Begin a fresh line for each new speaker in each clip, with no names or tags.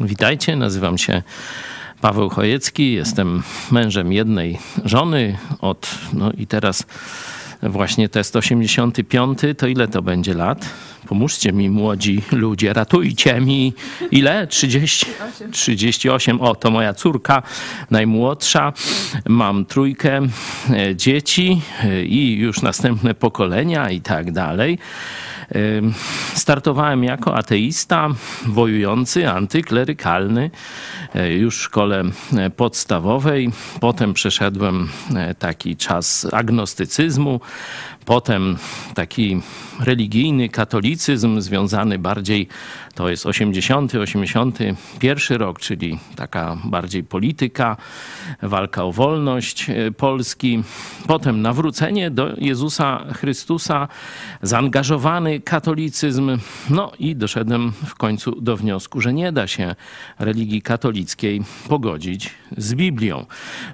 Witajcie, nazywam się Paweł Chojecki, jestem mężem jednej żony od, no i teraz właśnie test 85, to ile to będzie lat? Pomóżcie mi, młodzi ludzie, ratujcie mi. Ile? 30? 38. O, to moja córka, najmłodsza. Mam trójkę e, dzieci e, i już następne pokolenia i tak dalej. Startowałem jako ateista, wojujący, antyklerykalny e, już w szkole e, podstawowej. Potem przeszedłem e, taki czas agnostycyzmu, potem taki religijny katolicyzm związany bardziej, to jest 80, 81 rok, czyli taka bardziej polityka, walka o wolność e, Polski. Potem nawrócenie do Jezusa Chrystusa, zaangażowany katolicyzm. No i doszedłem w końcu do wniosku, że nie da się religii katolickiej pogodzić z Biblią.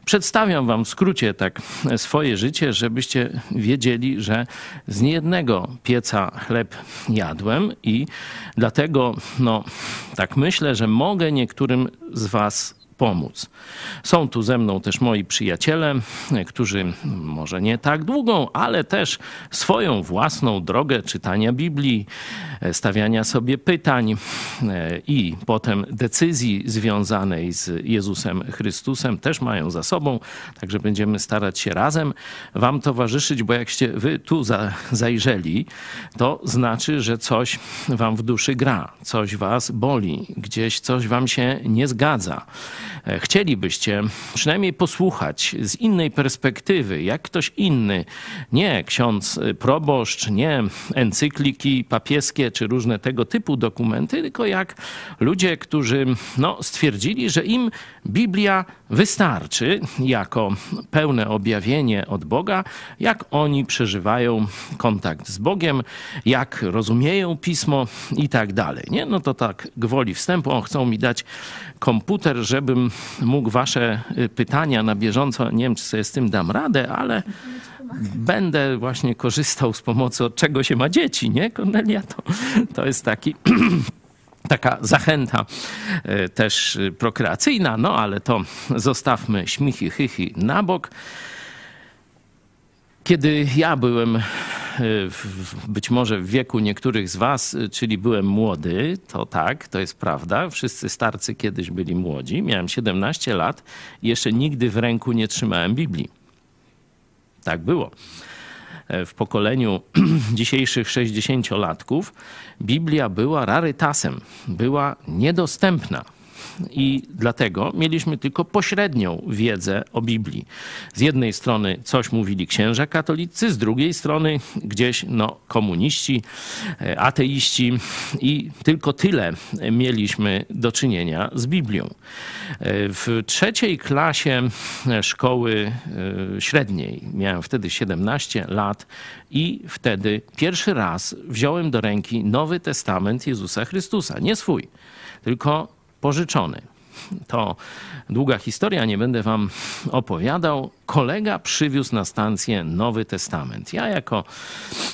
Przedstawiam wam w skrócie tak swoje życie, żebyście wiedzieli, że z niejednego pieca chleb jadłem i dlatego, no, tak myślę, że mogę niektórym z Was pomóc. Są tu ze mną też moi przyjaciele, którzy może nie tak długą, ale też swoją własną drogę czytania Biblii, stawiania sobie pytań e, i potem decyzji związanej z Jezusem Chrystusem też mają za sobą. Także będziemy starać się razem Wam towarzyszyć, bo jakście Wy tu za, zajrzeli, to znaczy, że coś Wam w duszy gra, coś Was boli, gdzieś coś Wam się nie zgadza. E, chcielibyście przynajmniej posłuchać z innej perspektywy, jak ktoś inny, nie ksiądz proboszcz, nie encykliki papieskie czy różne tego typu dokumenty, tylko jak ludzie, którzy no, stwierdzili, że im Biblia wystarczy jako pełne objawienie od Boga, jak oni przeżywają kontakt z Bogiem, jak rozumieją pismo i tak dalej. Nie? No to tak gwoli wstępu, on chcą mi dać komputer, żebym mógł wasze y, pytania na bieżąco, nie wiem czy sobie z tym dam radę, ale będę właśnie korzystał z pomocy od czego się ma dzieci, nie? Kornelia, to, to jest taki taka zachęta y, też y, prokreacyjna, no ale to zostawmy śmichy, chychy na bok. Kiedy ja byłem być może w wieku niektórych z Was, czyli byłem młody, to tak, to jest prawda. Wszyscy starcy kiedyś byli młodzi. Miałem 17 lat jeszcze nigdy w ręku nie trzymałem Biblii. Tak było. W pokoleniu dzisiejszych 60-latków Biblia była rarytasem, była niedostępna i dlatego mieliśmy tylko pośrednią wiedzę o Biblii. Z jednej strony coś mówili księża katolicy, z drugiej strony gdzieś no, komuniści, e, ateiści i tylko tyle mieliśmy do czynienia z Biblią. E, w trzeciej klasie szkoły e, średniej, miałem wtedy 17 lat i wtedy pierwszy raz wziąłem do ręki Nowy Testament Jezusa Chrystusa. Nie swój, tylko pożyczony. To długa historia, nie będę wam opowiadał kolega przywiózł na stację Nowy Testament. Ja jako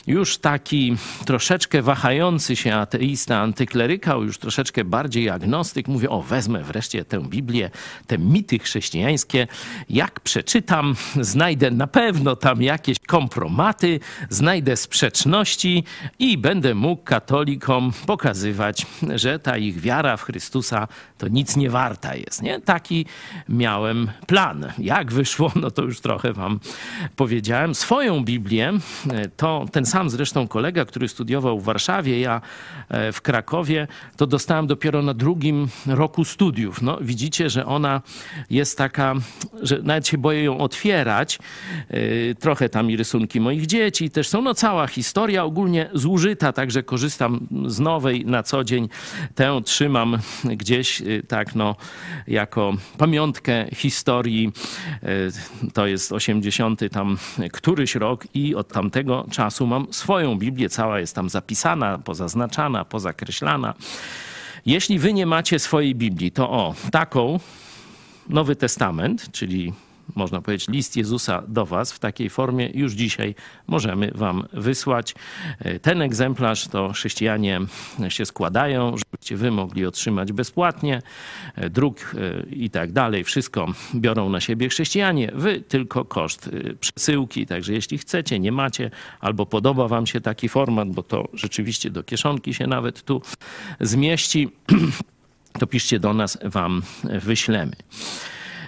już taki troszeczkę wahający się ateista, antyklerykał, już troszeczkę bardziej agnostyk, mówię, o wezmę wreszcie tę Biblię, te mity chrześcijańskie. Jak przeczytam, znajdę na pewno tam jakieś kompromaty, znajdę sprzeczności i będę mógł katolikom pokazywać, że ta ich wiara w Chrystusa to nic nie warta jest. Nie? Taki miałem plan. Jak wyszło, no to już trochę wam powiedziałem. Swoją Biblię, e, to ten sam zresztą kolega, który studiował w Warszawie, ja e, w Krakowie, to dostałem dopiero na drugim roku studiów. No, widzicie, że ona jest taka, że nawet się boję ją otwierać. E, trochę tam i rysunki moich dzieci też są. No cała historia ogólnie zużyta, także korzystam z nowej na co dzień. Tę trzymam gdzieś tak no jako pamiątkę historii to jest 80 tam któryś rok i od tamtego czasu mam swoją Biblię, cała jest tam zapisana, pozaznaczana, pozakreślana. Jeśli wy nie macie swojej Biblii, to o, taką Nowy Testament, czyli można powiedzieć, list Jezusa do Was w takiej formie już dzisiaj możemy Wam wysłać. E, ten egzemplarz to chrześcijanie się składają, żebyście Wy mogli otrzymać bezpłatnie. E, druk e, i tak dalej, wszystko biorą na siebie chrześcijanie. Wy tylko koszt przesyłki. Także jeśli chcecie, nie macie, albo podoba Wam się taki format, bo to rzeczywiście do kieszonki się nawet tu zmieści, to piszcie do nas, Wam wyślemy.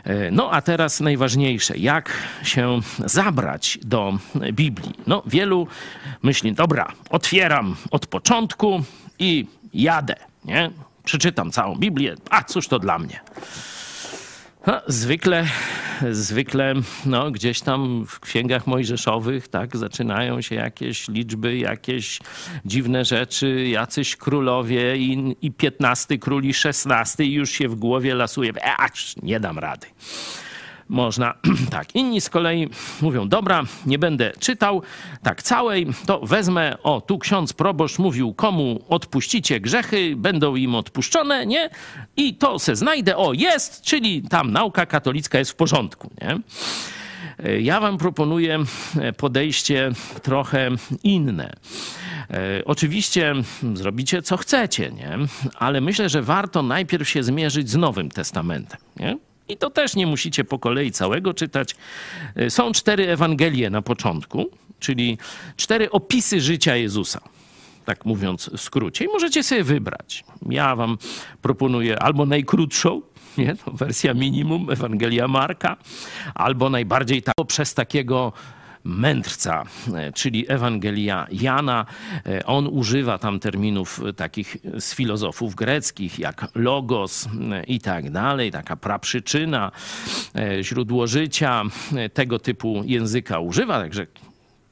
E, no a teraz najważniejsze, jak się zabrać do Biblii. No wielu myśli, dobra, otwieram od początku i jadę, nie? Przeczytam całą Biblię, a cóż to dla mnie. Zwykle, zwykle no, gdzieś tam w księgach mojżeszowych tak, zaczynają się jakieś liczby, jakieś dziwne rzeczy, jacyś królowie i, i 15 król i 16 i już się w głowie lasuje. A, nie dam rady można tak. Inni z kolei mówią, dobra, nie będę czytał tak całej, to wezmę, o tu ksiądz proboszcz mówił, komu odpuścicie grzechy, będą im odpuszczone, nie? I to se znajdę, o jest, czyli tam nauka katolicka jest w porządku, nie? Ja wam proponuję podejście trochę inne. E, oczywiście zrobicie co chcecie, nie? ale myślę, że warto najpierw się zmierzyć z Nowym Testamentem. Nie? I to też nie musicie po kolei całego czytać. E, są cztery Ewangelie na początku, czyli cztery opisy życia Jezusa. Tak mówiąc w skrócie. I możecie sobie wybrać. Ja wam proponuję albo najkrótszą, nie? To wersja minimum Ewangelia Marka, albo najbardziej tak, przez takiego mędrca, e, czyli Ewangelia Jana. E, on używa tam terminów takich z filozofów greckich, jak logos e, i tak dalej, taka praprzyczyna, źródło życia, tego typu języka używa, także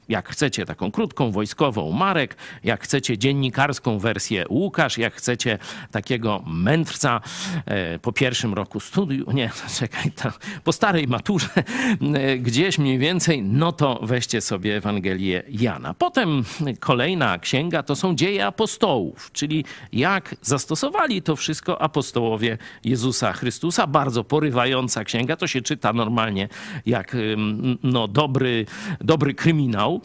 jak chcecie taką krótką, wojskową Marek, jak chcecie dziennikarską wersję Łukasz, jak chcecie takiego mędrca e, po pierwszym roku studiów, nie, czekaj, po starej maturze, e, gdzieś mniej więcej, no to weźcie sobie Ewangelię Jana. Potem kolejna księga to są dzieje apostołów, czyli jak zastosowali to wszystko apostołowie Jezusa Chrystusa. Bardzo porywająca księga, to się czyta normalnie jak no, dobry, dobry kryminał.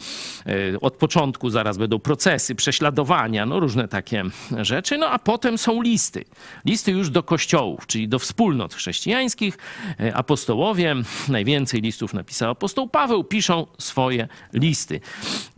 E, od początku zaraz będą procesy, prześladowania, no różne takie rzeczy. No a potem są listy. Listy już do kościołów, czyli do wspólnot chrześcijańskich. E, apostołowie, najwięcej listów napisał apostoł Paweł, piszą swoje listy.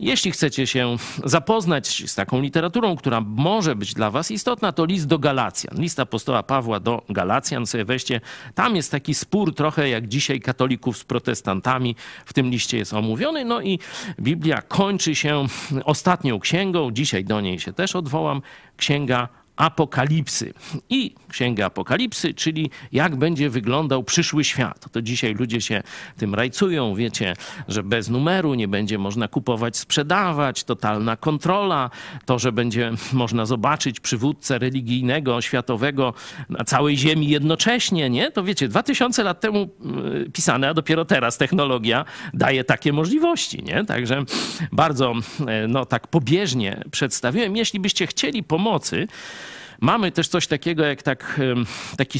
Jeśli chcecie się zapoznać z taką literaturą, która może być dla was istotna, to list do Galacjan. List apostoła Pawła do Galacjan sobie weźcie. Tam jest taki spór trochę jak dzisiaj katolików z protestantami. W tym liście jest omówiony. No i Biblia kończy się ostatnią księgą, dzisiaj do niej się też odwołam, księga Apokalipsy. I Księga Apokalipsy, czyli jak będzie wyglądał przyszły świat. To dzisiaj ludzie się tym rajcują, wiecie, że bez numeru nie będzie można kupować, sprzedawać, totalna kontrola, to, że będzie można zobaczyć przywódcę religijnego, światowego na całej ziemi jednocześnie, nie? To wiecie, 2000 lat temu y, pisane, a dopiero teraz technologia daje takie możliwości, nie? Także bardzo, y, no tak pobieżnie przedstawiłem. Jeśli byście chcieli pomocy, Mamy też coś takiego jak tak, taki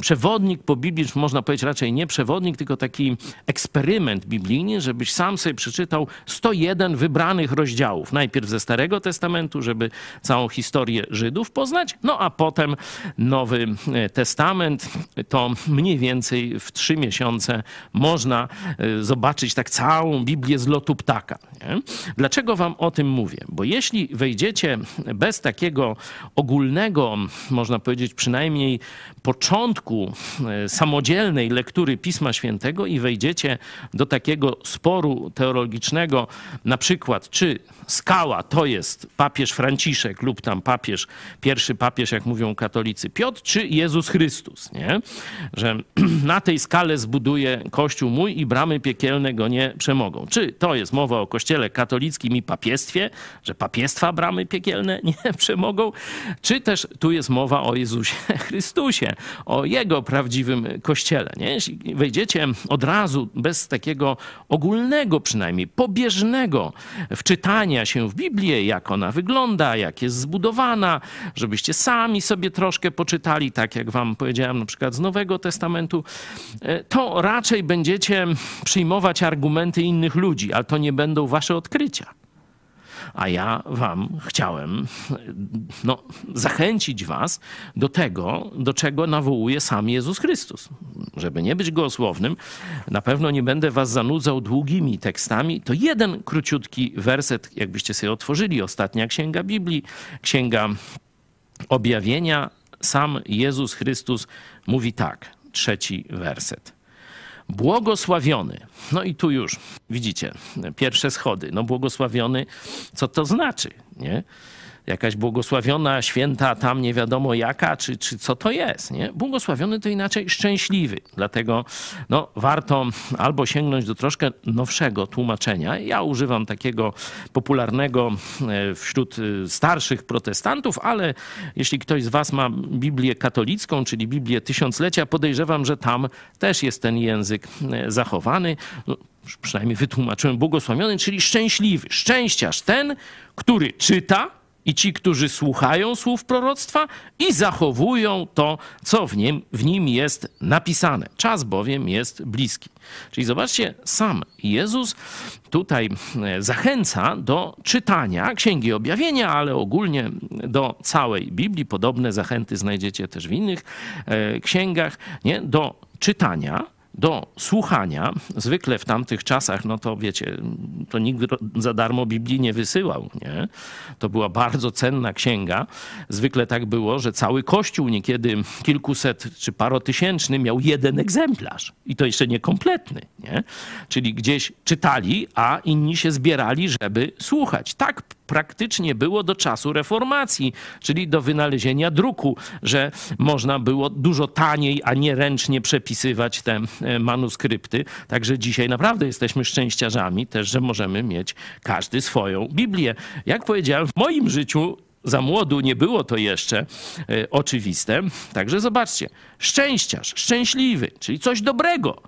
przewodnik po Biblii, można powiedzieć raczej nie przewodnik, tylko taki eksperyment biblijny, żebyś sam sobie przeczytał 101 wybranych rozdziałów. Najpierw ze Starego Testamentu, żeby całą historię Żydów poznać, no a potem Nowy e, Testament. To mniej więcej w trzy miesiące można e, zobaczyć tak całą Biblię z lotu ptaka. Nie? Dlaczego wam o tym mówię? Bo jeśli wejdziecie bez takiego ogólnego można powiedzieć, przynajmniej początku e, samodzielnej lektury Pisma Świętego i wejdziecie do takiego sporu teologicznego, na przykład, czy skała to jest papież Franciszek lub tam papież, pierwszy papież, jak mówią katolicy, Piotr, czy Jezus Chrystus, nie? Że na tej skale zbuduje Kościół mój i bramy piekielne go nie przemogą. Czy to jest mowa o Kościele katolickim i papiestwie, że papiestwa bramy piekielne nie przemogą, czy też tu jest mowa o Jezusie Chrystusie, o Jego prawdziwym Kościele. Nie? Jeśli wejdziecie od razu, bez takiego ogólnego przynajmniej, pobieżnego wczytania się w Biblię, jak ona wygląda, jak jest zbudowana, żebyście sami sobie troszkę poczytali, tak jak wam powiedziałem na przykład z Nowego Testamentu, e, to raczej będziecie przyjmować argumenty innych ludzi, ale to nie będą wasze odkrycia. A ja wam chciałem no, zachęcić was do tego, do czego nawołuje sam Jezus Chrystus. Żeby nie być gołosłownym, na pewno nie będę was zanudzał długimi tekstami. To jeden króciutki werset, jakbyście sobie otworzyli, ostatnia księga Biblii, księga objawienia. Sam Jezus Chrystus mówi tak, trzeci werset. Błogosławiony. No i tu już widzicie pierwsze schody. No błogosławiony, co to znaczy, nie? Jakaś błogosławiona, święta, tam nie wiadomo jaka, czy, czy co to jest. Nie? Błogosławiony to inaczej szczęśliwy. Dlatego no, warto albo sięgnąć do troszkę nowszego tłumaczenia. Ja używam takiego popularnego e, wśród e, starszych protestantów, ale jeśli ktoś z Was ma Biblię katolicką, czyli Biblię tysiąclecia, podejrzewam, że tam też jest ten język e, zachowany. No, przynajmniej wytłumaczyłem błogosławiony, czyli szczęśliwy. Szczęściarz ten, który czyta, i ci, którzy słuchają słów proroctwa i zachowują to, co w nim, w nim jest napisane. Czas bowiem jest bliski. Czyli zobaczcie, sam Jezus tutaj e, zachęca do czytania Księgi Objawienia, ale ogólnie do całej Biblii. Podobne zachęty znajdziecie też w innych e, księgach, nie? do czytania do słuchania. Zwykle w tamtych czasach, no to wiecie, to nikt za darmo Biblii nie wysyłał, nie? To była bardzo cenna księga. Zwykle tak było, że cały kościół niekiedy kilkuset czy parotysięczny miał jeden egzemplarz i to jeszcze niekompletny, nie? Czyli gdzieś czytali, a inni się zbierali, żeby słuchać. Tak praktycznie było do czasu reformacji, czyli do wynalezienia druku, że można było dużo taniej, a nie ręcznie przepisywać te e, manuskrypty. Także dzisiaj naprawdę jesteśmy szczęściarzami też, że możemy mieć każdy swoją Biblię. Jak powiedziałem, w moim życiu za młodu nie było to jeszcze e, oczywiste. Także zobaczcie, szczęściarz, szczęśliwy, czyli coś dobrego.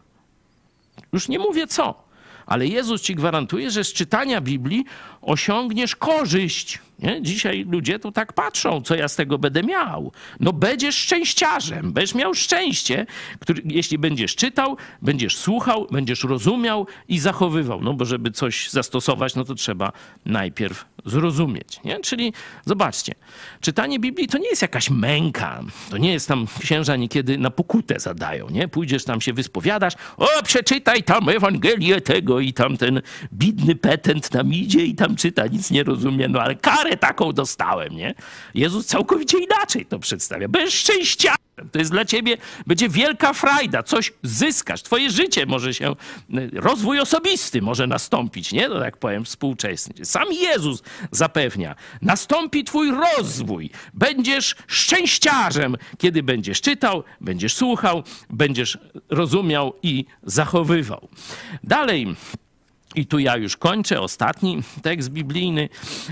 Już nie mówię co, ale Jezus ci gwarantuje, że z czytania Biblii osiągniesz korzyść. Nie? Dzisiaj ludzie tu tak patrzą, co ja z tego będę miał. No będziesz szczęściarzem, będziesz miał szczęście, który, jeśli będziesz czytał, będziesz słuchał, będziesz rozumiał i zachowywał. No bo żeby coś zastosować, no to trzeba najpierw zrozumieć. Nie? Czyli zobaczcie, czytanie Biblii to nie jest jakaś męka. To nie jest tam księża niekiedy na pokutę zadają. Nie? Pójdziesz tam się wyspowiadasz, o przeczytaj tam Ewangelię tego i tam ten bidny petent tam idzie i tam czyta, nic nie rozumie, no ale karę taką dostałem, nie? Jezus całkowicie inaczej to przedstawia. Bez szczęścia to jest dla ciebie, będzie wielka frajda, coś zyskasz, twoje życie może się, rozwój osobisty może nastąpić, nie? To tak powiem współczesny. Sam Jezus zapewnia, nastąpi twój rozwój, będziesz szczęściarzem, kiedy będziesz czytał, będziesz słuchał, będziesz rozumiał i zachowywał. Dalej, i tu ja już kończę, ostatni tekst biblijny.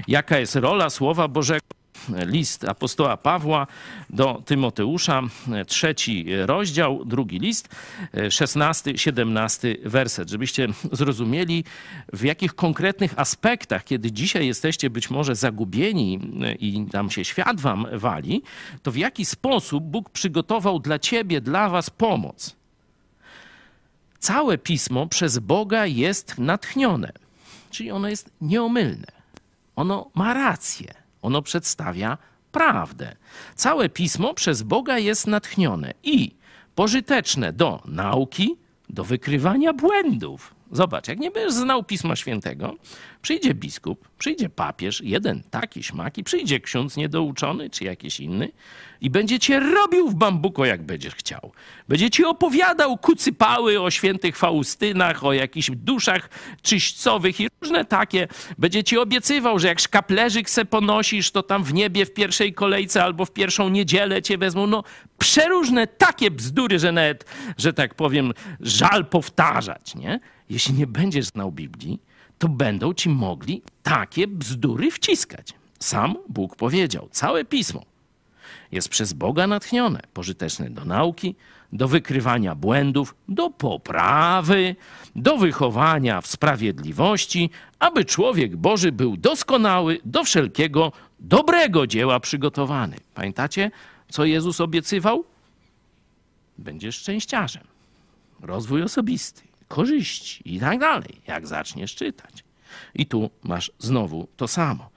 Jaka jest rola Słowa Bożego? List apostoła Pawła do Tymoteusza, trzeci rozdział, drugi list, szesnasty, siedemnasty werset. Żebyście zrozumieli, w jakich konkretnych aspektach, kiedy dzisiaj jesteście być może zagubieni i tam się świat wam wali, to w jaki sposób Bóg przygotował dla ciebie, dla was pomoc całe pismo przez Boga jest natchnione, czyli ono jest nieomylne. Ono ma rację, ono przedstawia prawdę. Całe pismo przez Boga jest natchnione i pożyteczne do nauki, do wykrywania błędów. Zobacz, jak nie będziesz znał Pisma Świętego, przyjdzie biskup, przyjdzie papież, jeden taki śmaki, przyjdzie ksiądz niedouczony czy jakiś inny i będzie cię robił w bambuko, jak będziesz chciał. Będzie ci opowiadał kucypały o świętych Faustynach, o jakichś duszach czyśćcowych i różne takie. Będzie ci obiecywał, że jak szkaplerzyk se ponosisz, to tam w niebie w pierwszej kolejce albo w pierwszą niedzielę cię wezmą. No przeróżne takie bzdury, że nawet, że tak powiem, żal powtarzać, nie? Jeśli nie będziesz znał Biblii, to będą ci mogli takie bzdury wciskać. Sam Bóg powiedział, całe pismo jest przez Boga natchnione, pożyteczne do nauki, do wykrywania błędów, do poprawy, do wychowania w sprawiedliwości, aby człowiek Boży był doskonały, do wszelkiego dobrego dzieła przygotowany. Pamiętacie, co Jezus obiecywał? Będziesz szczęściarzem. Rozwój osobisty, korzyści i tak dalej, jak zaczniesz czytać. I tu masz znowu to samo.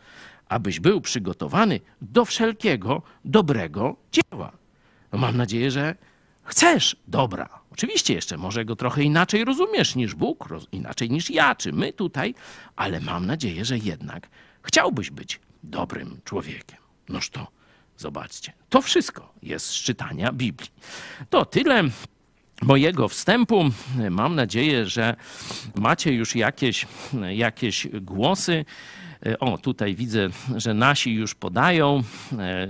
Abyś był przygotowany do wszelkiego dobrego dzieła. No mam nadzieję, że chcesz dobra. Oczywiście jeszcze może go trochę inaczej rozumiesz niż Bóg, inaczej niż ja, czy my tutaj, ale mam nadzieję, że jednak chciałbyś być dobrym człowiekiem. Noż to zobaczcie, to wszystko jest z czytania Biblii. To tyle mojego wstępu. Mam nadzieję, że macie już jakieś, jakieś głosy. O, tutaj widzę, że nasi już podają. E,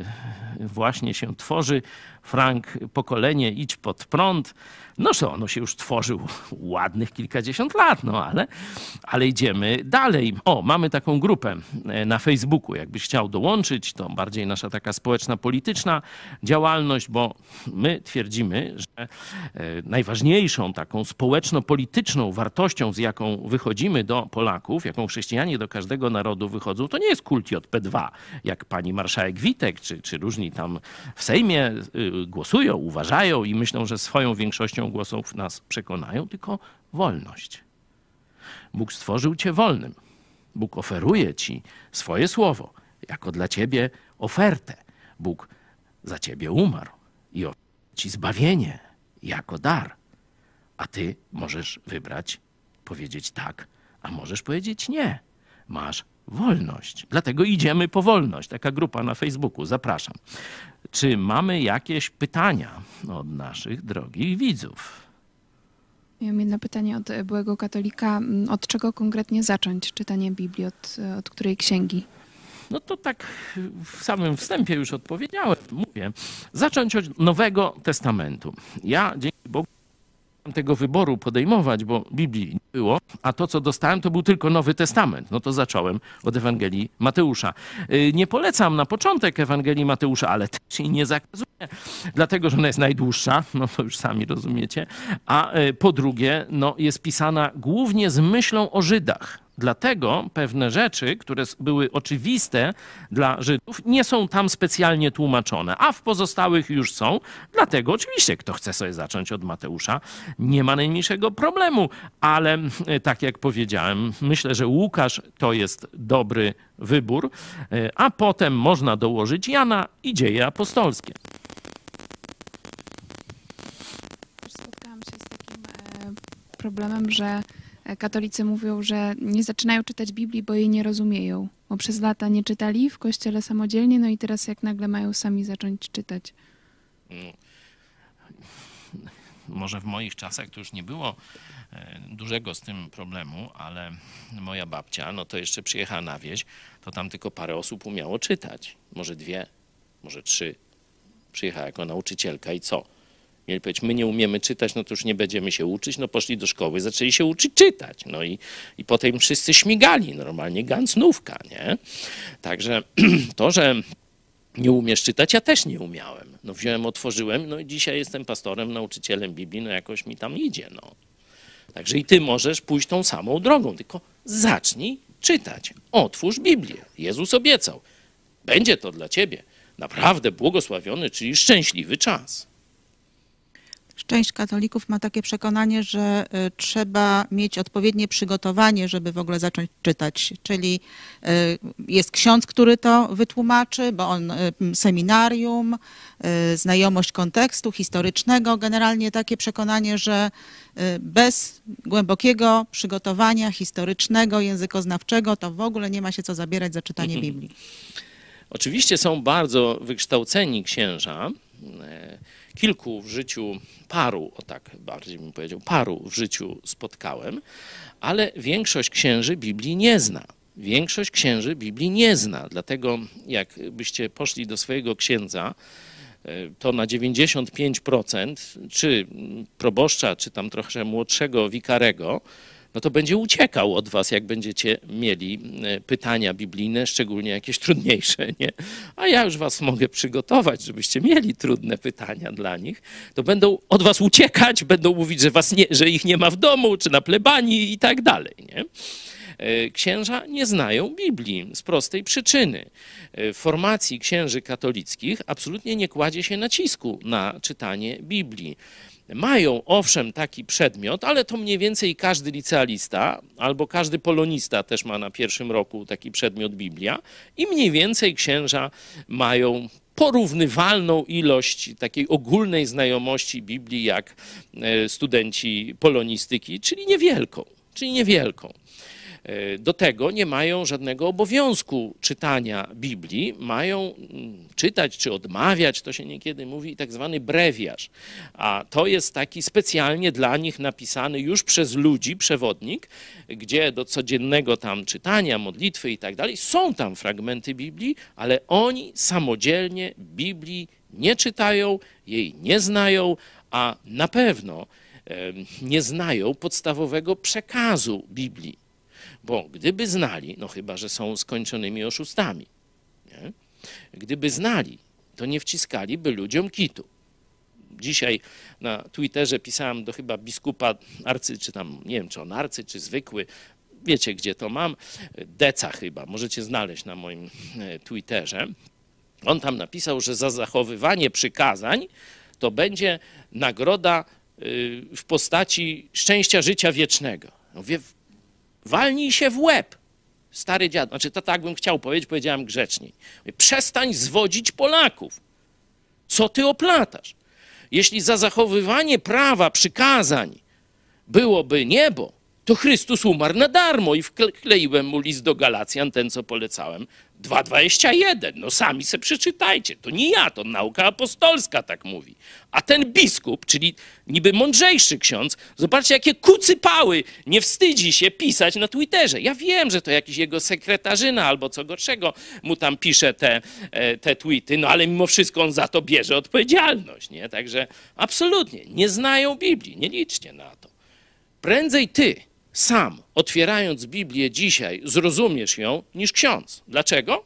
właśnie się tworzy Frank, pokolenie idź pod prąd. No co, ono się już tworzył ładnych kilkadziesiąt lat, no ale, ale idziemy dalej. O, mamy taką grupę e, na Facebooku. Jakbyś chciał dołączyć, to bardziej nasza taka społeczna, polityczna działalność, bo my twierdzimy, że e, najważniejszą taką społeczno-polityczną wartością, z jaką wychodzimy do Polaków, jaką chrześcijanie do każdego narodu wychodzą, to nie jest kult JP2, jak pani marszałek Witek, czy, czy różni tam w Sejmie y, głosują, uważają i myślą, że swoją większością głosów nas przekonają, tylko wolność. Bóg stworzył cię wolnym. Bóg oferuje ci swoje słowo jako dla ciebie ofertę. Bóg za ciebie umarł i oferuje ci zbawienie jako dar. A ty możesz wybrać, powiedzieć tak, a możesz powiedzieć nie. Masz wolność. Dlatego idziemy po wolność. Taka grupa na Facebooku. Zapraszam. Czy mamy jakieś pytania od naszych drogich widzów?
Miałem jedno pytanie od byłego katolika. Od czego konkretnie zacząć czytanie Biblii? Od, od której księgi?
No to tak w samym wstępie już odpowiedziałem. Mówię, zacząć od Nowego Testamentu. Ja dzięki Bogu tego wyboru podejmować, bo Biblii nie było, a to, co dostałem, to był tylko Nowy Testament. No to zacząłem od Ewangelii Mateusza. Y, nie polecam na początek Ewangelii Mateusza, ale też jej nie zakazuję, dlatego, że ona jest najdłuższa, no to już sami rozumiecie, a y, po drugie, no jest pisana głównie z myślą o Żydach. Dlatego pewne rzeczy, które były oczywiste dla Żydów, nie są tam specjalnie tłumaczone, a w pozostałych już są. Dlatego oczywiście, kto chce sobie zacząć od Mateusza, nie ma najmniejszego problemu, ale e, tak jak powiedziałem, myślę, że Łukasz to jest dobry wybór, e, a potem można dołożyć Jana i dzieje apostolskie.
Spotkałam się z takim e, problemem, że katolicy mówią, że nie zaczynają czytać Biblii, bo jej nie rozumieją, bo przez lata nie czytali w kościele samodzielnie, no i teraz jak nagle mają sami zacząć czytać. Mm.
Może w moich czasach to już nie było e, dużego z tym problemu, ale moja babcia, no to jeszcze przyjechała na wieś, to tam tylko parę osób umiało czytać. Może dwie, może trzy. Przyjechała jako nauczycielka i co? Mieli powiedzieć, my nie umiemy czytać, no to już nie będziemy się uczyć. No poszli do szkoły, zaczęli się uczyć czytać. No i, i potem wszyscy śmigali, normalnie gancnówka, nie? Także to, że nie umiesz czytać, ja też nie umiałem. No wziąłem, otworzyłem, no i dzisiaj jestem pastorem, nauczycielem Biblii, no jakoś mi tam idzie, no. Także i ty możesz pójść tą samą drogą, tylko zacznij czytać. Otwórz Biblię. Jezus obiecał. Będzie to dla ciebie naprawdę błogosławiony, czyli szczęśliwy czas.
Część katolików ma takie przekonanie, że y, trzeba mieć odpowiednie przygotowanie, żeby w ogóle zacząć czytać. Czyli y, jest ksiądz, który to wytłumaczy, bo on y, seminarium, znajomość kontekstu historycznego, generalnie takie przekonanie, że bez głębokiego przygotowania historycznego, językoznawczego, to w ogóle nie ma się co zabierać za czytanie mhm. Biblii.
Oczywiście są bardzo wykształceni księża kilku w życiu, paru, o tak bardziej bym powiedział, paru w życiu spotkałem, ale większość księży Biblii nie zna. Większość księży Biblii nie zna, dlatego jakbyście poszli do swojego księdza, e, to na 95% czy proboszcza, czy tam trochę młodszego wikarego, no to będzie uciekał od was, jak będziecie mieli e, pytania biblijne, szczególnie jakieś trudniejsze, nie? A ja już was mogę przygotować, żebyście mieli trudne pytania dla nich. To będą od was uciekać, będą mówić, że, was nie, że ich nie ma w domu, czy na plebanii i tak dalej, nie? E, księża nie znają Biblii z prostej przyczyny. W formacji księży katolickich absolutnie nie kładzie się nacisku na czytanie Biblii. Mają owszem taki przedmiot, ale to mniej więcej każdy licealista albo każdy polonista też ma na pierwszym roku taki przedmiot Biblia i mniej więcej księża mają porównywalną ilość takiej ogólnej znajomości Biblii jak e, studenci polonistyki, czyli niewielką, czyli niewielką. E, do tego nie mają żadnego obowiązku czytania Biblii, mają mm, czytać czy odmawiać, to się niekiedy mówi, tak zwany brewiarz. A to jest taki specjalnie dla nich napisany już przez ludzi przewodnik, gdzie do codziennego tam czytania, modlitwy i tak dalej są tam fragmenty Biblii, ale oni samodzielnie Biblii nie czytają, jej nie znają, a na pewno nie znają podstawowego przekazu Biblii. Bo gdyby znali, no chyba, że są skończonymi oszustami, nie? gdyby znali, to nie wciskaliby ludziom kitu. Dzisiaj na Twitterze pisałem do chyba biskupa arcy, czy tam, nie wiem, czy on arcy, czy zwykły, wiecie gdzie to mam, Deca chyba, możecie znaleźć na moim e, Twitterze. On tam napisał, że za zachowywanie przykazań to będzie nagroda y, w postaci szczęścia życia wiecznego. Walnij się w łeb. Stary dziad, znaczy to tak bym chciał powiedzieć, powiedziałem grzeczniej. Przestań zwodzić Polaków. Co ty oplatasz? Jeśli za zachowywanie prawa, przykazań byłoby niebo, to Chrystus umarł na darmo i wkleiłem mu list do Galacjan, ten co polecałem, 2,21. No sami se przeczytajcie. To nie ja, to nauka apostolska tak mówi. A ten biskup, czyli niby mądrzejszy ksiądz, zobaczcie jakie kucypały, nie wstydzi się pisać na Twitterze. Ja wiem, że to jakiś jego sekretarzyna albo co gorszego mu tam pisze te, e, te tweety, no ale mimo wszystko on za to bierze odpowiedzialność, nie? Także absolutnie, nie znają Biblii, nie liczcie na to. Prędzej ty, sam, otwierając Biblię dzisiaj, zrozumiesz ją niż ksiądz. Dlaczego?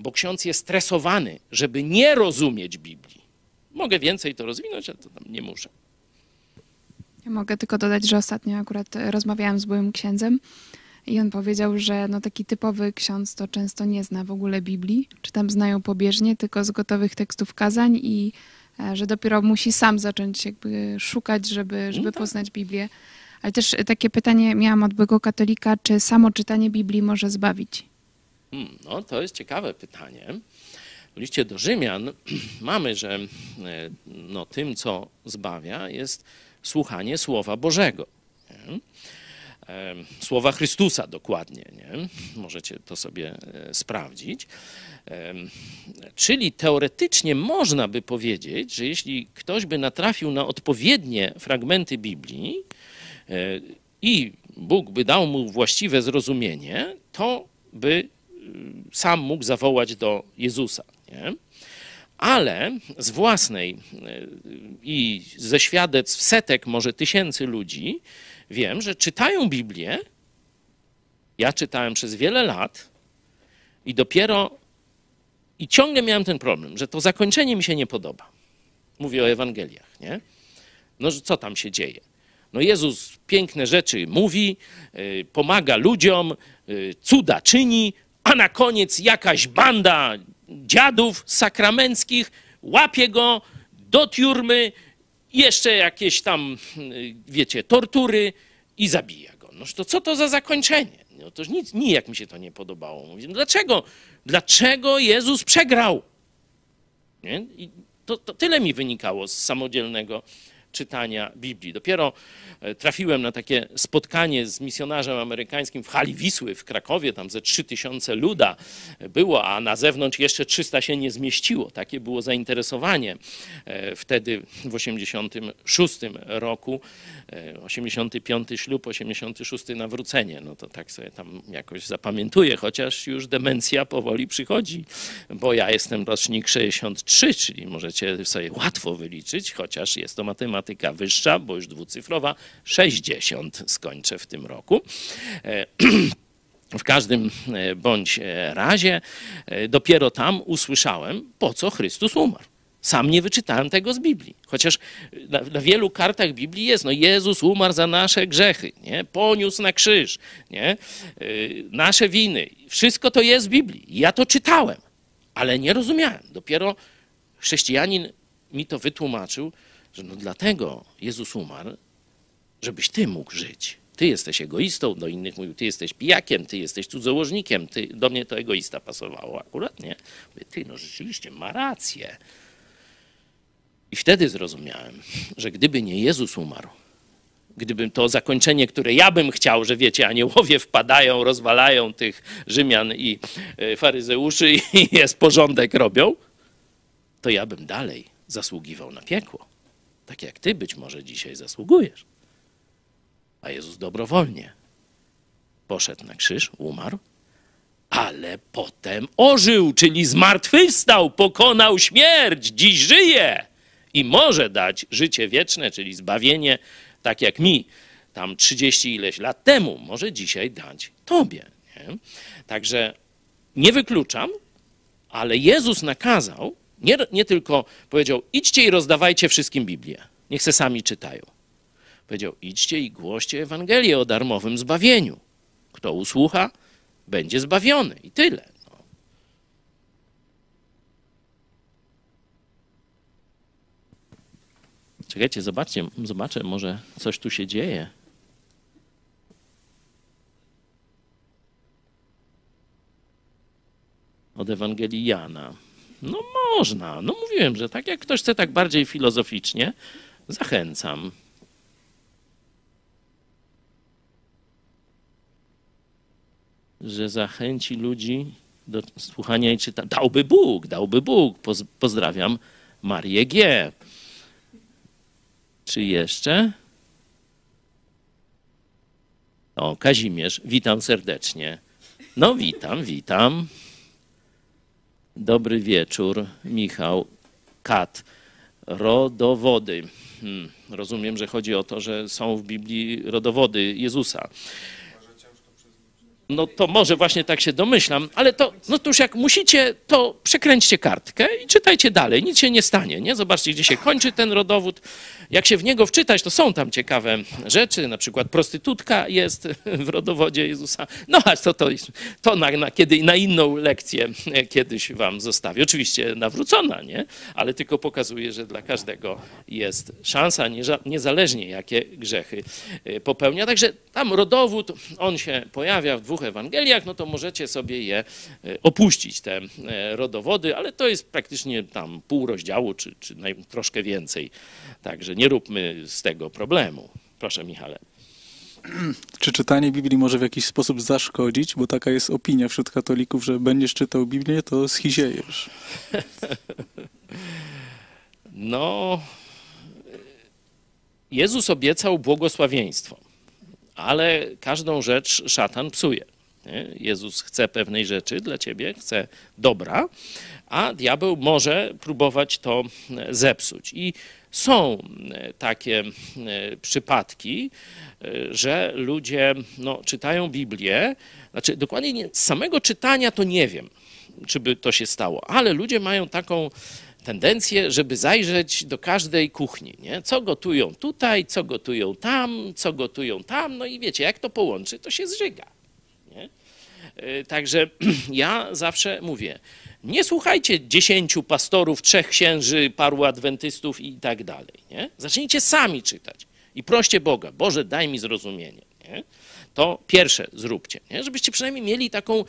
Bo ksiądz jest stresowany, żeby nie rozumieć Biblii. Mogę więcej to rozwinąć, ale to tam nie muszę.
Ja mogę tylko dodać, że ostatnio akurat rozmawiałam z byłym księdzem i on powiedział, że no taki typowy ksiądz to często nie zna w ogóle Biblii, czy tam znają pobieżnie, tylko z gotowych tekstów kazań i e, że dopiero musi sam zacząć jakby szukać, żeby, żeby no tak. poznać Biblię. Ale też takie pytanie miałam od byłego katolika, czy samo czytanie Biblii może zbawić?
Hmm, no, to jest ciekawe pytanie. W liście do Rzymian mamy, że e, no, tym, co zbawia, jest słuchanie Słowa Bożego. Nie? E, Słowa Chrystusa dokładnie. Nie? Możecie to sobie e, sprawdzić. Czyli teoretycznie można by powiedzieć, że jeśli ktoś by natrafił na odpowiednie fragmenty Biblii, E, i Bóg by dał mu właściwe zrozumienie, to by y, sam mógł zawołać do Jezusa. Nie? Ale z własnej y, i ze świadectw setek, może tysięcy ludzi, wiem, że czytają Biblię. Ja czytałem przez wiele lat i dopiero i ciągle miałem ten problem, że to zakończenie mi się nie podoba. Mówię o Ewangeliach, nie? No, co tam się dzieje? No Jezus piękne rzeczy mówi, y, pomaga ludziom, y, cuda czyni, a na koniec jakaś banda dziadów sakramenckich łapie go do tiurmy, jeszcze jakieś tam, y, wiecie, tortury i zabija go. No to co to za zakończenie? No to nic, nijak mi się to nie podobało. Mówię, no dlaczego? Dlaczego Jezus przegrał? Nie? I to, to tyle mi wynikało z samodzielnego czytania Biblii. Dopiero e, trafiłem na takie spotkanie z misjonarzem amerykańskim w hali Wisły w Krakowie, tam ze 3000 luda było, a na zewnątrz jeszcze 300 się nie zmieściło. Takie było zainteresowanie e, wtedy w 86 roku, 85 e, ślub, 86 nawrócenie. No to tak sobie tam jakoś zapamiętuję, chociaż już demencja powoli przychodzi, bo ja jestem rocznik 63, czyli możecie sobie łatwo wyliczyć, chociaż jest to matematyka matematyka wyższa, bo już dwucyfrowa, 60 skończę w tym roku. E, w każdym e, bądź e, razie dopiero tam usłyszałem, po co Chrystus umarł. Sam nie wyczytałem tego z Biblii. Chociaż na, na, wielu kartach Biblii jest, no Jezus umarł za nasze grzechy, nie? poniósł na krzyż, nie? Nasze winy. Wszystko to jest w Biblii. Ja to czytałem, ale nie rozumiałem. Dopiero chrześcijanin mi to wytłumaczył, że no dlatego Jezus umarł, żebyś ty mógł żyć. Ty jesteś egoistą, do innych mówił, ty jesteś pijakiem, ty jesteś cudzołożnikiem, ty, do mnie to egoista pasowało akurat, nie? Mówię, ty, no rzeczywiście, ma rację. I wtedy zrozumiałem, że gdyby nie Jezus umarł, gdybym to zakończenie, które ja bym chciał, że wiecie, aniołowie wpadają, rozwalają tych Rzymian i e, faryzeuszy i jest porządek robią, to ja bym dalej zasługiwał na piekło. Tak jak ty być może dzisiaj zasługujesz. A Jezus dobrowolnie poszedł na krzyż, umarł, ale potem ożył, czyli zmartwychwstał, pokonał śmierć, dziś żyje i może dać życie wieczne, czyli zbawienie, tak jak mi tam 30 ileś lat temu, może dzisiaj dać Tobie. Nie? Także nie wykluczam, ale Jezus nakazał, nie, nie tylko powiedział, idźcie i rozdawajcie wszystkim Biblię, niech se sami czytają. Powiedział, idźcie i głoście Ewangelię o darmowym zbawieniu. Kto usłucha, będzie zbawiony. I tyle. Czekajcie, zobaczcie, zobaczę, może coś tu się dzieje. Od Ewangelii Jana. No można. No mówiłem, że tak jak ktoś chce tak bardziej filozoficznie, zachęcam. Że zachęci ludzi do słuchania i czytania. Dałby Bóg, dałby Bóg. Pozdrawiam Marię G. Czy jeszcze? O, Kazimierz, witam serdecznie. No, witam, witam. Dobry wieczór, Michał. Kat. Rodowody. Hmm, rozumiem, że chodzi o to, że są w Biblii rodowody Jezusa. No to może właśnie tak się domyślam, ale to, no to już jak musicie, to przekręćcie kartkę i czytajcie dalej, nic się nie stanie, nie? Zobaczcie, gdzie się kończy ten rodowód. Jak się w niego wczytać, to są tam ciekawe rzeczy, na przykład prostytutka jest w rodowodzie Jezusa. No a to, to, to na, na, kiedy, na inną lekcję kiedyś wam zostawię. Oczywiście nawrócona, nie? Ale tylko pokazuje, że dla każdego jest szansa, niezależnie jakie grzechy popełnia. Także tam rodowód, on się pojawia w dwóch Ewangeliach, no to możecie sobie je e, opuścić, te e, rodowody, ale to jest praktycznie tam pół rozdziału, czy, czy troszkę więcej. Także nie róbmy z tego problemu. Proszę, Michale.
Czy czytanie Biblii może w jakiś sposób zaszkodzić? Bo taka jest opinia wśród katolików, że będziesz czytał Biblię, to schiziejesz.
No, Jezus obiecał błogosławieństwo, ale każdą rzecz szatan psuje. Jezus chce pewnej rzeczy dla ciebie, chce dobra, a diabeł może próbować to zepsuć. I są e, takie e, przypadki, e, że ludzie no, czytają Biblię, znaczy dokładnie nie, samego czytania to nie wiem, czy by to się stało, ale ludzie mają taką tendencję, żeby zajrzeć do każdej kuchni, nie? co gotują tutaj, co gotują tam, co gotują tam, no i wiecie, jak to połączy, to się zżyga. Nie? Także ja zawsze mówię, nie słuchajcie dziesięciu pastorów, trzech księży, paru adwentystów i tak dalej. Nie? Zacznijcie sami czytać i proście Boga, Boże, daj mi zrozumienie. Nie? To pierwsze zróbcie, nie? żebyście przynajmniej mieli taką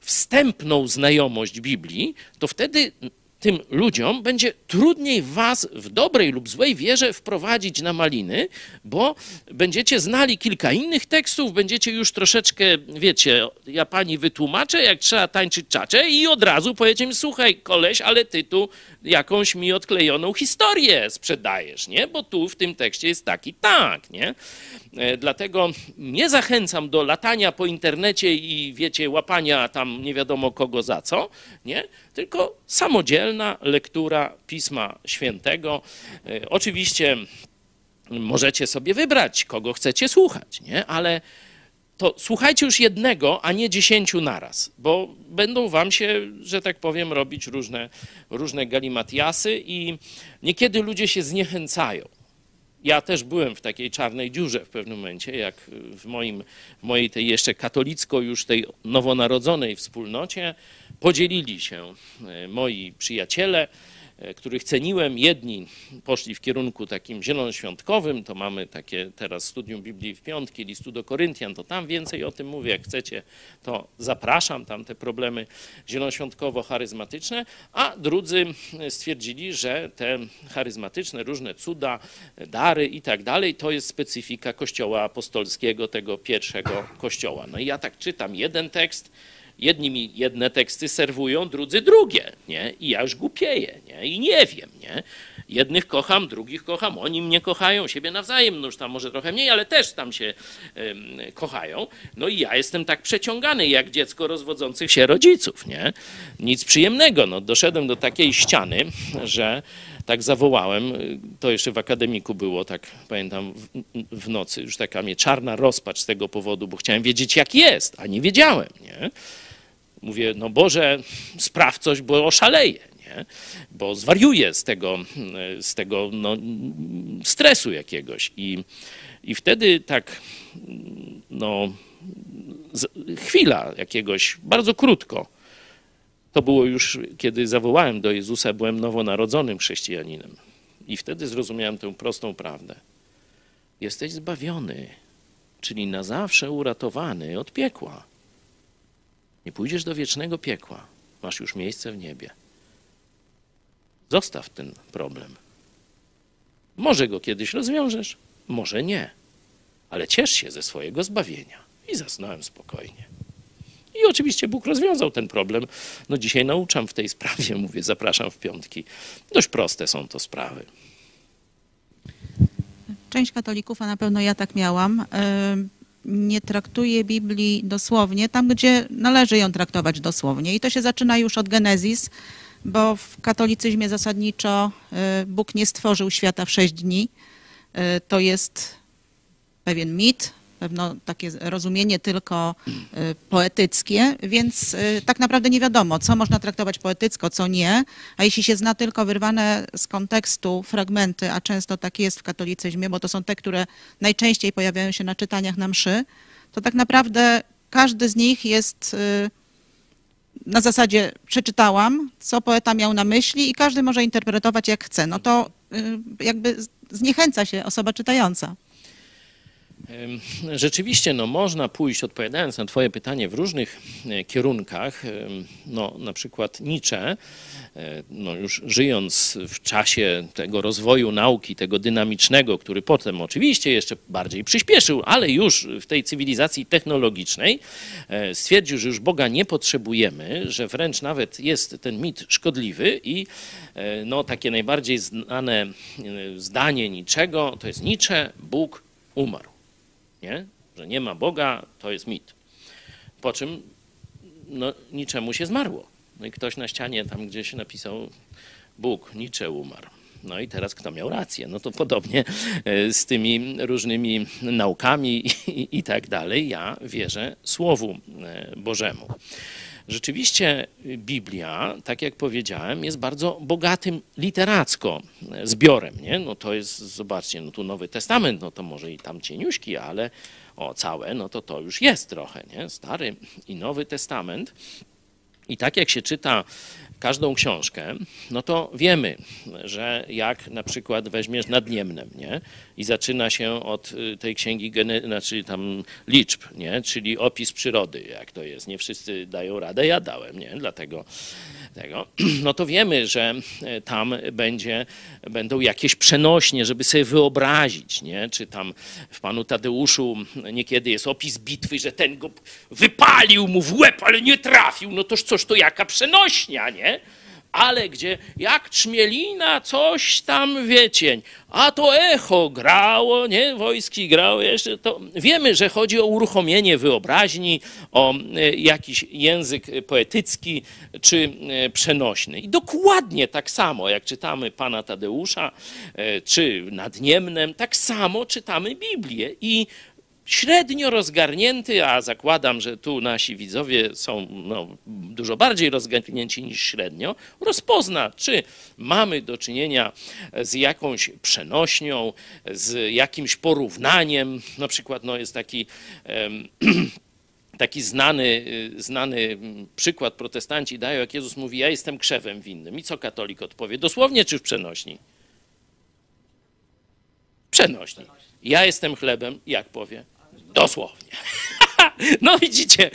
wstępną znajomość Biblii, to wtedy tym ludziom będzie trudniej was w dobrej lub złej wierze wprowadzić na maliny, bo będziecie znali kilka innych tekstów, będziecie już troszeczkę, wiecie, ja pani wytłumaczę, jak trzeba tańczyć czacze i od razu powiecie mi, słuchaj koleś, ale ty tu jakąś mi odklejoną historię sprzedajesz, nie? Bo tu w tym tekście jest taki tak, nie? E, dlatego nie zachęcam do latania po internecie i wiecie, łapania tam nie wiadomo kogo za co, nie? tylko samodzielna lektura Pisma Świętego. E, oczywiście możecie sobie wybrać, kogo chcecie słuchać, nie? ale to słuchajcie już jednego, a nie dziesięciu naraz, bo będą wam się, że tak powiem, robić różne, różne galimatiasy i niekiedy ludzie się zniechęcają. Ja też byłem w takiej czarnej dziurze w pewnym momencie, jak w, moim, w mojej tej jeszcze katolicko już tej nowonarodzonej wspólnocie podzielili się e, moi przyjaciele których ceniłem. Jedni poszli w kierunku takim zielonoświątkowym, to mamy takie teraz studium Biblii w piątki, listu do Koryntian, to tam więcej o tym mówię. Jak chcecie, to zapraszam, tam te problemy zielonoświątkowo-charyzmatyczne, a drudzy stwierdzili, że te charyzmatyczne, różne cuda, dary i tak dalej, to jest specyfika Kościoła apostolskiego, tego pierwszego Kościoła. No i ja tak czytam jeden tekst, Jedni mi jedne teksty serwują, drudzy drugie, nie? I ja już głupieję, nie? I nie wiem, nie? Jednych kocham, drugich kocham, oni mnie kochają, siebie nawzajem, no już tam może trochę mniej, ale też tam się um, kochają. No i ja jestem tak przeciągany, jak dziecko rozwodzących się rodziców, nie? Nic przyjemnego, no doszedłem do takiej ściany, że tak zawołałem, to jeszcze w akademiku było, tak pamiętam, w, w, nocy, już taka mnie czarna rozpacz z tego powodu, bo chciałem wiedzieć, jak jest, a nie wiedziałem, nie? Mówię, no Boże, spraw coś, bo oszaleję, bo zwariuję z tego, z tego no, stresu jakiegoś. I, I wtedy tak, no, chwila jakiegoś, bardzo krótko, to było już, kiedy zawołałem do Jezusa, byłem nowonarodzonym chrześcijaninem. I wtedy zrozumiałem tę prostą prawdę. Jesteś zbawiony, czyli na zawsze uratowany od piekła. Nie pójdziesz do wiecznego piekła. Masz już miejsce w niebie. Zostaw ten problem. Może go kiedyś rozwiążesz, może nie, ale ciesz się ze swojego zbawienia. I zasnąłem spokojnie. I oczywiście Bóg rozwiązał ten problem. No dzisiaj nauczam w tej sprawie, mówię, zapraszam w piątki. Dość proste są to sprawy.
Część katolików, a na pewno ja tak miałam, nie traktuje Biblii dosłownie, tam gdzie należy ją traktować dosłownie. I to się zaczyna już od Genezis, bo w katolicyzmie zasadniczo y, Bóg nie stworzył świata w sześć dni. Y, to jest pewien mit, pewno takie rozumienie tylko y, poetyckie, więc tak naprawdę nie wiadomo, co można traktować poetycko, co nie. A jeśli się zna tylko wyrwane z kontekstu fragmenty, a często tak jest w katolicyzmie, bo to są te, które najczęściej pojawiają się na czytaniach na mszy, to tak naprawdę każdy z nich jest na zasadzie przeczytałam, co poeta miał na myśli i każdy może interpretować jak chce. No to jakby zniechęca się osoba czytająca.
Rzeczywiście no, można pójść, odpowiadając na Twoje pytanie, w różnych e, kierunkach. No, na przykład Nietzsche, e, no, już żyjąc w czasie tego rozwoju nauki, tego dynamicznego, który potem oczywiście jeszcze bardziej przyspieszył, ale już w tej cywilizacji technologicznej e, stwierdził, że już Boga nie potrzebujemy, że wręcz nawet jest ten mit szkodliwy i no, takie najbardziej znane zdanie niczego to jest Nietzsche, Bóg umarł nie? że nie ma Boga, to jest mit. Po czym no, niczemu się zmarło. No i ktoś na ścianie tam gdzieś napisał Bóg, Nietzsche umarł. No i teraz kto miał rację? No to podobnie e, z tymi różnymi naukami i, i tak dalej. Ja wierzę Słowu e, Bożemu. Rzeczywiście Biblia, tak jak powiedziałem, jest bardzo bogatym literacko zbiorem. Nie? No to jest, zobaczcie, no tu Nowy Testament, no to może i tam cieniuśki, ale o całe, no to to już jest trochę, nie? Stary i Nowy Testament. I tak jak się czyta każdą książkę, no to wiemy, że jak na przykład weźmiesz nadniemnem, nie? I zaczyna się od y, tej księgi, znaczy tam liczb, nie? Czyli opis przyrody, jak to jest. Nie wszyscy dają radę, ja dałem, nie? Dlatego tego, no to wiemy, że e, tam będzie, będą jakieś przenośnie, żeby sobie wyobrazić, nie? czy tam w panu Tadeuszu niekiedy jest opis bitwy, że ten go wypalił mu w łeb, ale nie trafił, no toż coś to jaka przenośnia, nie? Ale gdzie jak trzmielina, coś tam wiecień, a to echo grało, nie? Wojski grało jeszcze, to wiemy, że chodzi o uruchomienie wyobraźni, o e, jakiś język poetycki czy e, przenośny. I dokładnie tak samo, jak czytamy Pana Tadeusza, e, czy nad Niemnem, tak samo czytamy Biblię i średnio rozgarnięty, a zakładam, że tu nasi widzowie są no, dużo bardziej rozgarnięci niż średnio, rozpozna, czy mamy do czynienia z jakąś przenośnią, z jakimś porównaniem. Na przykład no, jest taki. taki znany, znany przykład protestanci dają, jak Jezus mówi, ja jestem krzewem winnym. I co katolik odpowie? Dosłownie czy w przenośni? Przenośni. Ja jestem chlebem, jak powie? Dosłownie. No widzicie,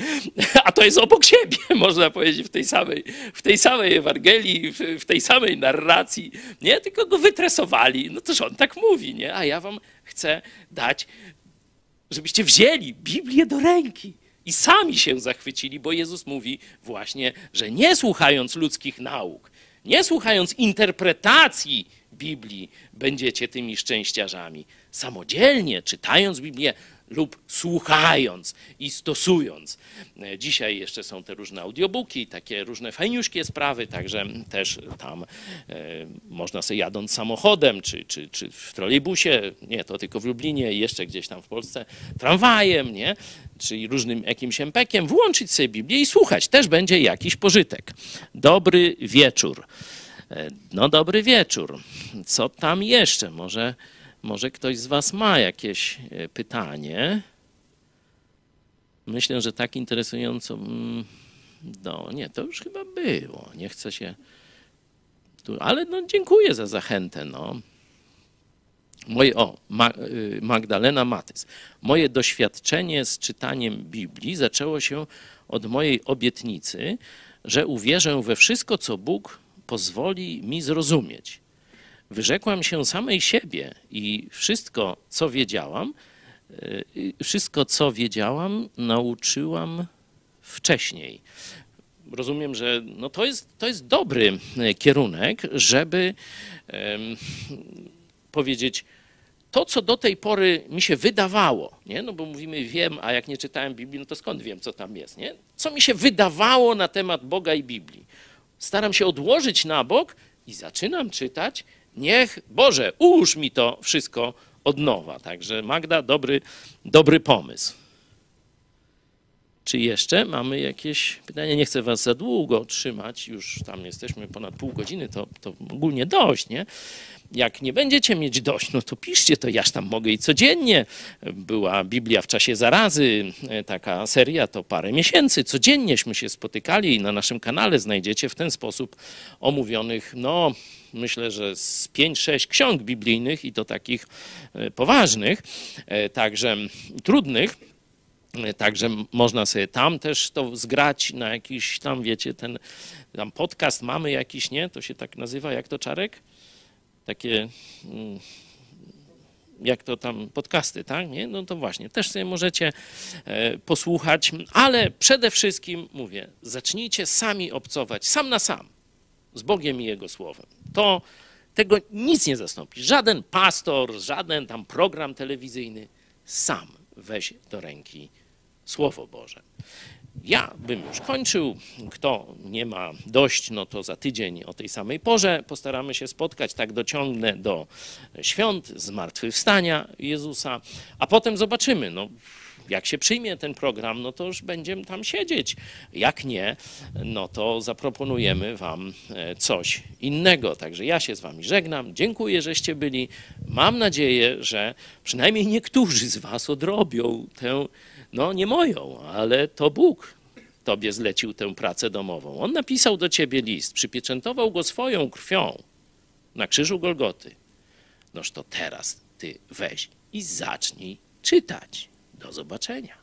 a to jest obok siebie, można powiedzieć, w tej samej, w tej samej Ewangelii, w, w tej samej narracji, nie? Tylko go wytresowali. No toż on tak mówi, nie? A ja wam chcę dać, żebyście wzięli Biblię do ręki i sami się zachwycili, bo Jezus mówi właśnie, że nie słuchając ludzkich nauk, nie słuchając interpretacji Biblii, będziecie tymi szczęściarzami. Samodzielnie czytając Biblię, lub słuchając i stosując. E, dzisiaj jeszcze są te różne audiobooki, takie różne fajniuszkie sprawy, także też tam e, można sobie jadąc samochodem, czy, czy, czy w trolejbusie, nie, to tylko w Lublinie, jeszcze gdzieś tam w Polsce, tramwajem, nie, czyli różnym jakimś empekiem, włączyć sobie Biblię i słuchać. Też będzie jakiś pożytek. Dobry wieczór. E, no dobry wieczór. Co tam jeszcze? Może może ktoś z Was ma jakieś e, pytanie? Myślę, że tak interesująco. Mm, no, nie, to już chyba było. Nie chcę się. Tu, ale no, dziękuję za zachętę. No. Moje, o, y, Magdalena Matys. Moje doświadczenie z czytaniem Biblii zaczęło się od mojej obietnicy, że uwierzę we wszystko, co Bóg pozwoli mi zrozumieć. Wyrzekłam się samej siebie i wszystko, co wiedziałam, y, wszystko, co wiedziałam, nauczyłam wcześniej. Rozumiem, że no to, jest, to jest dobry e, kierunek, żeby um, powiedzieć, to, co do tej pory mi się wydawało, nie? no bo mówimy wiem, a jak nie czytałem Biblii, no to skąd wiem, co tam jest, nie? Co mi się wydawało na temat Boga i Biblii. Staram się odłożyć na bok i zaczynam czytać Niech Boże, ułóż mi to wszystko od nowa. Także Magda, dobry, dobry pomysł. Czy jeszcze mamy jakieś pytania? Nie chcę was za długo trzymać, już tam jesteśmy ponad pół godziny, to, to ogólnie dość, nie? Jak nie będziecie mieć dość, no to piszcie to, jaż tam mogę i codziennie. Była Biblia w czasie zarazy, e, taka seria to parę miesięcy. Codziennieśmy się spotykali i na naszym kanale znajdziecie w ten sposób omówionych, no myślę, że z 5-6 ksiąg biblijnych i to takich e, poważnych, e, także trudnych. Także można sobie tam też to zgrać na jakiś tam, wiecie, ten tam podcast mamy jakiś, nie? To się tak nazywa, jak to Czarek? Takie mm, jak to tam podcasty, tak? Nie? No to właśnie, też sobie możecie e, posłuchać, ale przede wszystkim mówię, zacznijcie sami obcować, sam na sam, z Bogiem i Jego Słowem. To tego nic nie zastąpi. Żaden pastor, żaden tam program telewizyjny, sam weź do ręki Słowo Boże. Ja bym już kończył. Kto nie ma dość, no to za tydzień o tej samej porze postaramy się spotkać. Tak dociągnę do świąt, zmartwychwstania Jezusa, a potem zobaczymy. No, jak się przyjmie ten program, no to już będziemy tam siedzieć. Jak nie, no to zaproponujemy Wam e, coś innego. Także ja się z Wami żegnam. Dziękuję, żeście byli. Mam nadzieję, że przynajmniej niektórzy z Was odrobią tę no nie moją, ale to Bóg tobie zlecił tę pracę domową. On napisał do ciebie list, przypieczętował go swoją krwią na krzyżu Golgoty. Noż to teraz ty weź i zacznij czytać. Do zobaczenia.